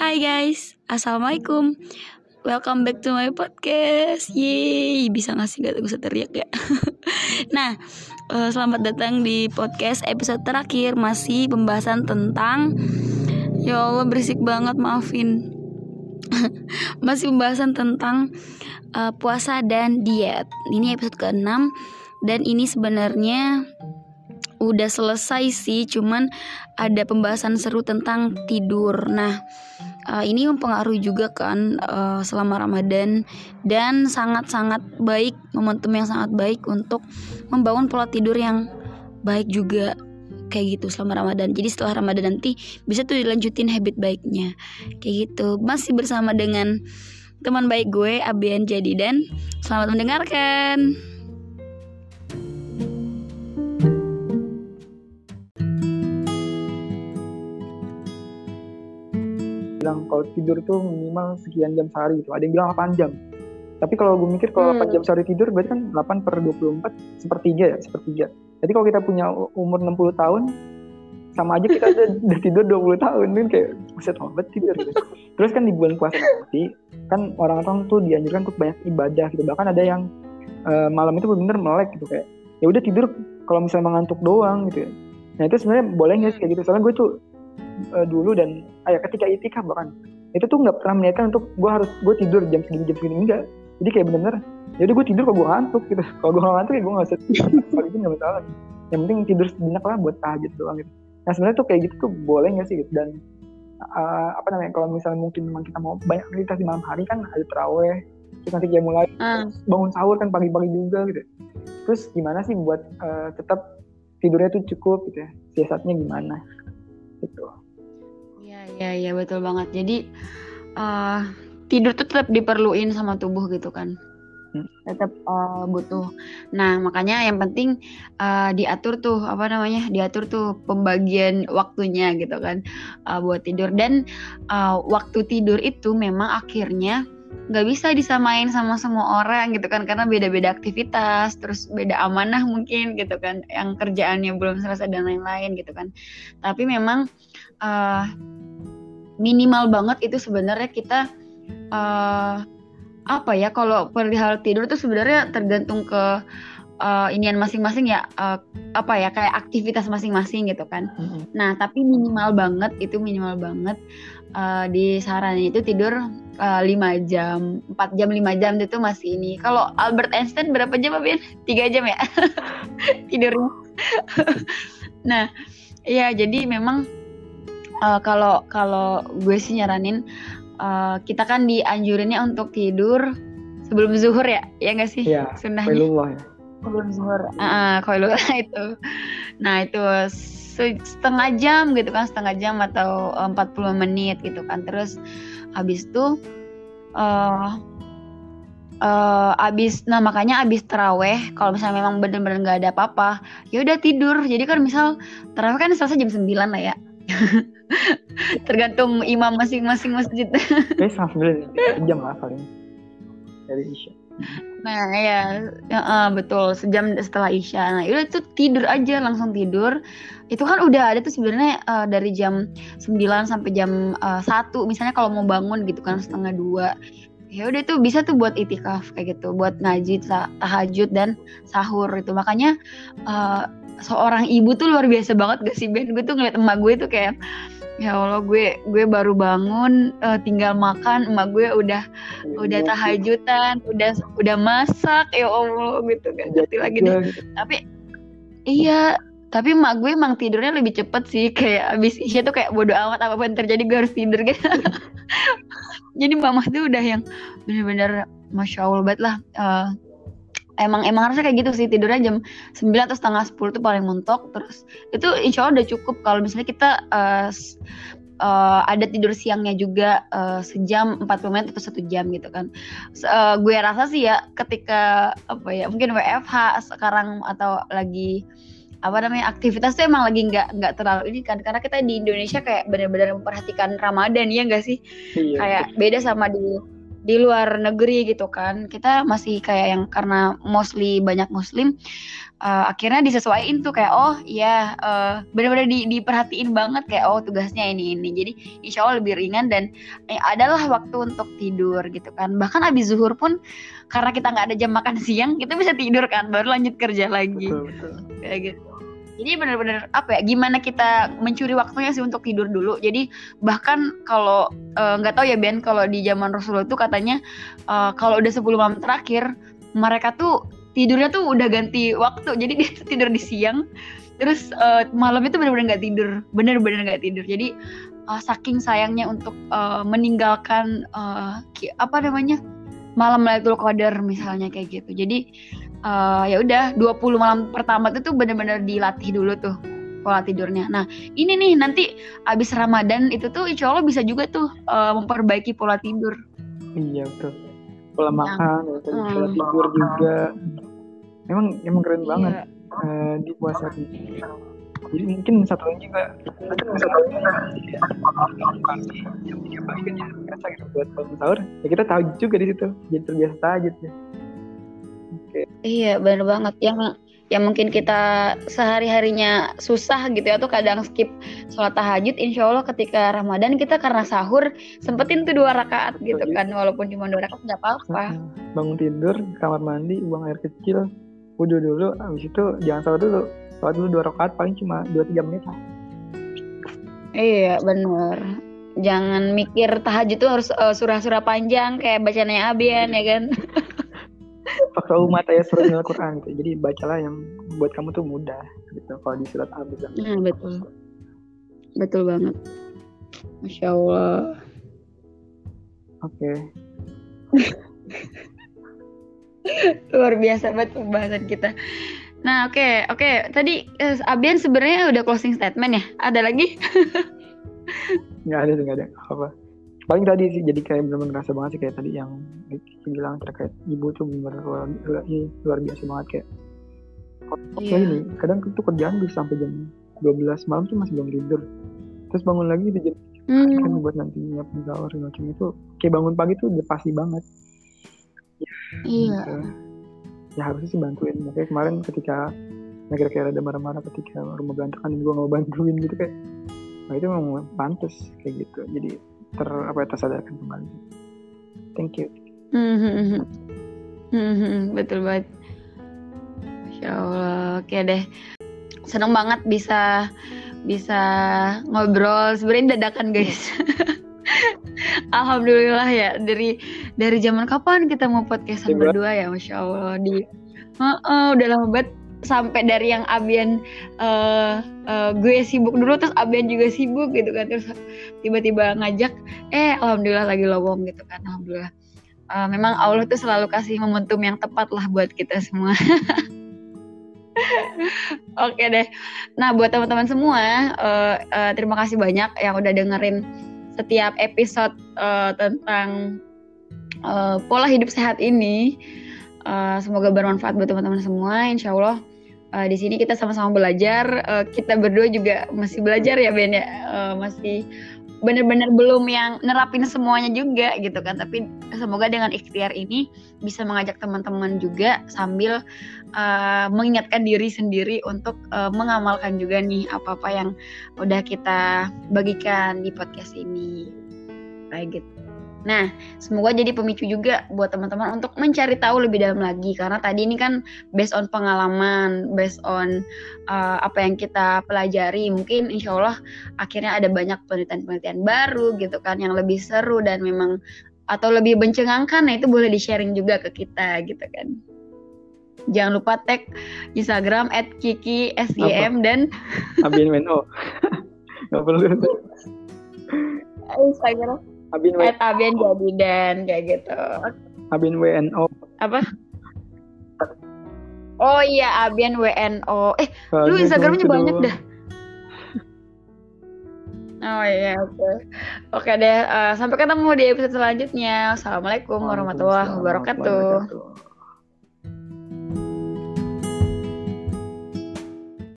Hai guys, Assalamualaikum. Welcome back to my podcast. Yeay, bisa ngasih gak usah teriak ya Nah, uh, selamat datang di podcast episode terakhir. Masih pembahasan tentang Ya Allah berisik banget, maafin. Masih pembahasan tentang uh, puasa dan diet. Ini episode ke-6 Dan ini sebenarnya udah selesai sih, cuman ada pembahasan seru tentang tidur. Nah, uh, ini mempengaruhi juga kan uh, selama Ramadan dan sangat-sangat baik momentum yang sangat baik untuk membangun pola tidur yang baik juga kayak gitu selama Ramadan. Jadi setelah Ramadan nanti bisa tuh dilanjutin habit baiknya. Kayak gitu. Masih bersama dengan teman baik gue Abian Jadi dan selamat mendengarkan. Bilang kalau tidur tuh minimal sekian jam sehari gitu. Ada yang bilang 8 jam. Tapi kalau gue mikir kalau hmm. 8 jam sehari tidur berarti kan 8 per 24 sepertiga ya sepertiga. Jadi kalau kita punya umur 60 tahun sama aja kita udah tidur 20 tahun kan kayak buset banget tidur gitu. terus kan di bulan puasa nanti kan orang-orang tuh dianjurkan untuk banyak ibadah gitu. Bahkan ada yang uh, malam itu benar-benar melek gitu kayak ya udah tidur kalau misalnya mengantuk doang gitu ya. Nah itu sebenarnya boleh nggak sih kayak gitu? Soalnya gue tuh uh, dulu dan ayah ketika itikaf bahkan itu tuh nggak pernah meniatkan untuk gue harus gue tidur jam segini jam segini enggak. Jadi kayak bener-bener jadi gue tidur kalau gue ngantuk gitu. Kalau gue ngantuk ya gue nggak usah kalau itu nggak masalah. Yang penting tidur sejenak lah buat tahajud doang gitu. Nah sebenarnya tuh kayak gitu tuh boleh nggak sih gitu? Dan uh, apa namanya kalau misalnya mungkin memang kita mau banyak aktivitas di malam hari kan ada teraweh terus nanti dia mulai uh. bangun sahur kan pagi-pagi juga gitu. Terus gimana sih buat uh, tetap tidurnya tuh cukup gitu ya? Siasatnya gimana Iya iya betul banget. Jadi uh, tidur tuh tetap diperluin sama tubuh gitu kan. Hmm. Tetap uh, butuh. Nah makanya yang penting uh, diatur tuh apa namanya diatur tuh pembagian waktunya gitu kan uh, buat tidur dan uh, waktu tidur itu memang akhirnya nggak bisa disamain sama semua orang gitu kan karena beda-beda aktivitas terus beda amanah mungkin gitu kan yang kerjaannya belum selesai dan lain-lain gitu kan tapi memang uh, minimal banget itu sebenarnya kita uh, apa ya kalau perihal tidur itu sebenarnya tergantung ke uh, inian masing-masing ya uh, apa ya kayak aktivitas masing-masing gitu kan. Mm-hmm. Nah tapi minimal banget itu minimal banget uh, di saran itu tidur uh, 5 jam, 4 jam 5 jam itu masih ini. Kalau Albert Einstein berapa jam Abin? 3 jam ya tidurnya. nah ya jadi memang uh, kalau kalau gue sih nyaranin uh, kita kan dianjurinnya untuk tidur sebelum zuhur ya ya nggak sih? Ya, sunnahnya. ya. sebelum zuhur. Uh, koilullah itu. Nah itu setengah jam gitu kan setengah jam atau 40 menit gitu kan. Terus habis itu uh, uh, abis nah makanya abis teraweh kalau misalnya memang bener-bener nggak ada apa-apa ya udah tidur. Jadi kan misal teraweh kan selesai jam 9 lah ya Tergantung imam masing-masing masjid. Kayak sambil jam lah paling dari Isya. Nah ya, ya uh, betul sejam setelah Isya. Nah udah itu tidur aja langsung tidur. Itu kan udah ada tuh sebenarnya uh, dari jam 9 sampai jam uh, 1 misalnya kalau mau bangun gitu kan setengah dua ya udah itu bisa tuh buat itikaf kayak gitu buat ngaji tahajud dan sahur itu makanya uh, seorang ibu tuh luar biasa banget gak sih Ben gue tuh ngeliat emak gue tuh kayak ya Allah gue gue baru bangun uh, tinggal makan emak gue udah udah tahajudan udah udah masak ya Allah gitu gak ngerti lagi deh tapi iya tapi emak gue emang tidurnya lebih cepet sih kayak abis isya tuh kayak bodo amat apa pun terjadi gue harus tidur gitu. Jadi mama tuh udah yang bener-bener masya Allah banget lah uh, emang emang harusnya kayak gitu sih tidurnya jam 9 atau setengah 10 tuh paling mentok. Terus itu insya Allah udah cukup. Kalau misalnya kita uh, uh, ada tidur siangnya juga uh, sejam 40 menit atau satu jam gitu kan. Uh, gue rasa sih ya ketika apa ya mungkin WFH sekarang atau lagi apa namanya aktivitas tuh emang lagi nggak nggak terlalu ini kan. Karena kita di Indonesia kayak benar-benar memperhatikan Ramadan ya enggak sih? Iya, kayak beda sama di di luar negeri gitu kan. Kita masih kayak yang karena mostly banyak muslim uh, akhirnya disesuaikan tuh kayak oh iya uh, benar-benar di, diperhatiin banget kayak oh tugasnya ini ini. Jadi insya Allah lebih ringan dan eh, adalah waktu untuk tidur gitu kan. Bahkan abis zuhur pun karena kita nggak ada jam makan siang kita bisa tidur kan baru lanjut kerja lagi. Betul, betul. kayak gitu jadi benar-benar apa ya gimana kita mencuri waktunya sih untuk tidur dulu. Jadi bahkan kalau eh, nggak uh, tahu ya Ben kalau di zaman Rasulullah itu katanya uh, kalau udah 10 malam terakhir mereka tuh tidurnya tuh udah ganti waktu. Jadi dia tidur di siang terus uh, malam itu benar-benar nggak tidur. Benar-benar nggak tidur. Jadi uh, saking sayangnya untuk uh, meninggalkan uh, apa namanya malam Lailatul Qadar misalnya kayak gitu. Jadi uh, ya udah 20 malam pertama itu tuh bener-bener dilatih dulu tuh pola tidurnya. Nah ini nih nanti abis Ramadan itu tuh insya Allah bisa juga tuh uh, memperbaiki pola tidur. Iya betul. Pola ya. makan, ya, hmm. pola tidur juga. Emang emang keren iya. banget uh, di puasa ini. Jadi mungkin satu lagi juga mungkin satu lagi juga pagi kan ya gitu buat bangun sahur. Ya kita tahu juga di situ. Jadi terbiasa tahajud ya. Iya benar banget. Yang yang mungkin kita sehari harinya susah gitu ya tuh kadang skip sholat tahajud insya Allah ketika Ramadan kita karena sahur sempetin tuh dua rakaat gitu kan walaupun cuma dua rakaat nggak apa-apa. Bangun tidur kamar mandi buang air kecil wudhu dulu habis itu jangan sahur dulu. Sholat dulu dua rakaat paling cuma dua tiga menit lah. Iya benar jangan mikir tahajud tuh harus uh, surah-surah panjang kayak bacanya Abian ya kan fakta umat ya surat Al-Quran gitu. Jadi bacalah yang buat kamu tuh mudah gitu kalau di surat Al-Baqarah. Nah, betul. Betul banget. Masya Allah. Oke. Okay. Luar biasa banget pembahasan kita. Nah, oke, okay, oke. Okay. Tadi eh, Abian sebenarnya udah closing statement ya. Ada lagi? nggak ada, nggak ada. Apa? Paling tadi sih jadi kayak benar-benar ngerasa banget sih kayak tadi yang bilang terkait ibu tuh benar luar, luar biasa banget kayak yeah. ini kadang tuh kerjaan bisa sampai jam 12 malam tuh masih belum tidur terus bangun lagi itu jam mm. kan buat nanti nyiapin sahur macam itu kayak bangun pagi tuh udah pasti banget iya yeah. gitu. ya harusnya sih bantuin makanya kemarin ketika nah kira-kira ada marah-marah ketika rumah berantakan gue nggak bantuin gitu kayak nah itu memang pantas kayak gitu jadi ter apa ya, tersadarkan kembali. Thank you. Mm-hmm. Mm-hmm. betul banget. Masya Allah. Oke deh. Seneng banget bisa bisa ngobrol. Sebenarnya dadakan guys. Alhamdulillah ya. Dari dari zaman kapan kita mau podcastan berdua ya? Masya Allah. Di uh, uh, udah lama banget sampai dari yang Abian uh, uh, gue sibuk dulu terus Abian juga sibuk gitu kan terus tiba-tiba ngajak eh alhamdulillah lagi lowong gitu kan alhamdulillah uh, memang Allah tuh selalu kasih momentum yang tepat lah buat kita semua Oke deh. Nah buat teman-teman semua, uh, uh, terima kasih banyak yang udah dengerin setiap episode uh, tentang uh, pola hidup sehat ini. Uh, semoga bermanfaat buat teman-teman semua. Insya Allah uh, di sini kita sama-sama belajar. Uh, kita berdua juga masih belajar ya Ben ya, uh, masih benar-benar belum yang nerapin semuanya juga gitu kan. Tapi semoga dengan ikhtiar ini bisa mengajak teman-teman juga sambil uh, mengingatkan diri sendiri untuk uh, mengamalkan juga nih apa-apa yang udah kita bagikan di podcast ini. Kayak gitu. Nah, semoga jadi pemicu juga buat teman-teman untuk mencari tahu lebih dalam lagi karena tadi ini kan based on pengalaman, based on uh, apa yang kita pelajari. Mungkin insya Allah akhirnya ada banyak penelitian-penelitian baru gitu kan yang lebih seru dan memang atau lebih mencengangkan. Nah, itu boleh di-sharing juga ke kita gitu kan. Jangan lupa tag Instagram @kiki_sym dan Abin Meno. Gak perlu. Instagram Abin W. Abin jadi dan kayak gitu. Abin WNO. Apa? Oh iya Abian WNO. Eh, Soalnya lu Instagramnya banyak dah. Oh iya, oke. Okay. Oke deh, uh, sampai ketemu di episode selanjutnya. Assalamualaikum warahmatullahi wabarakatuh.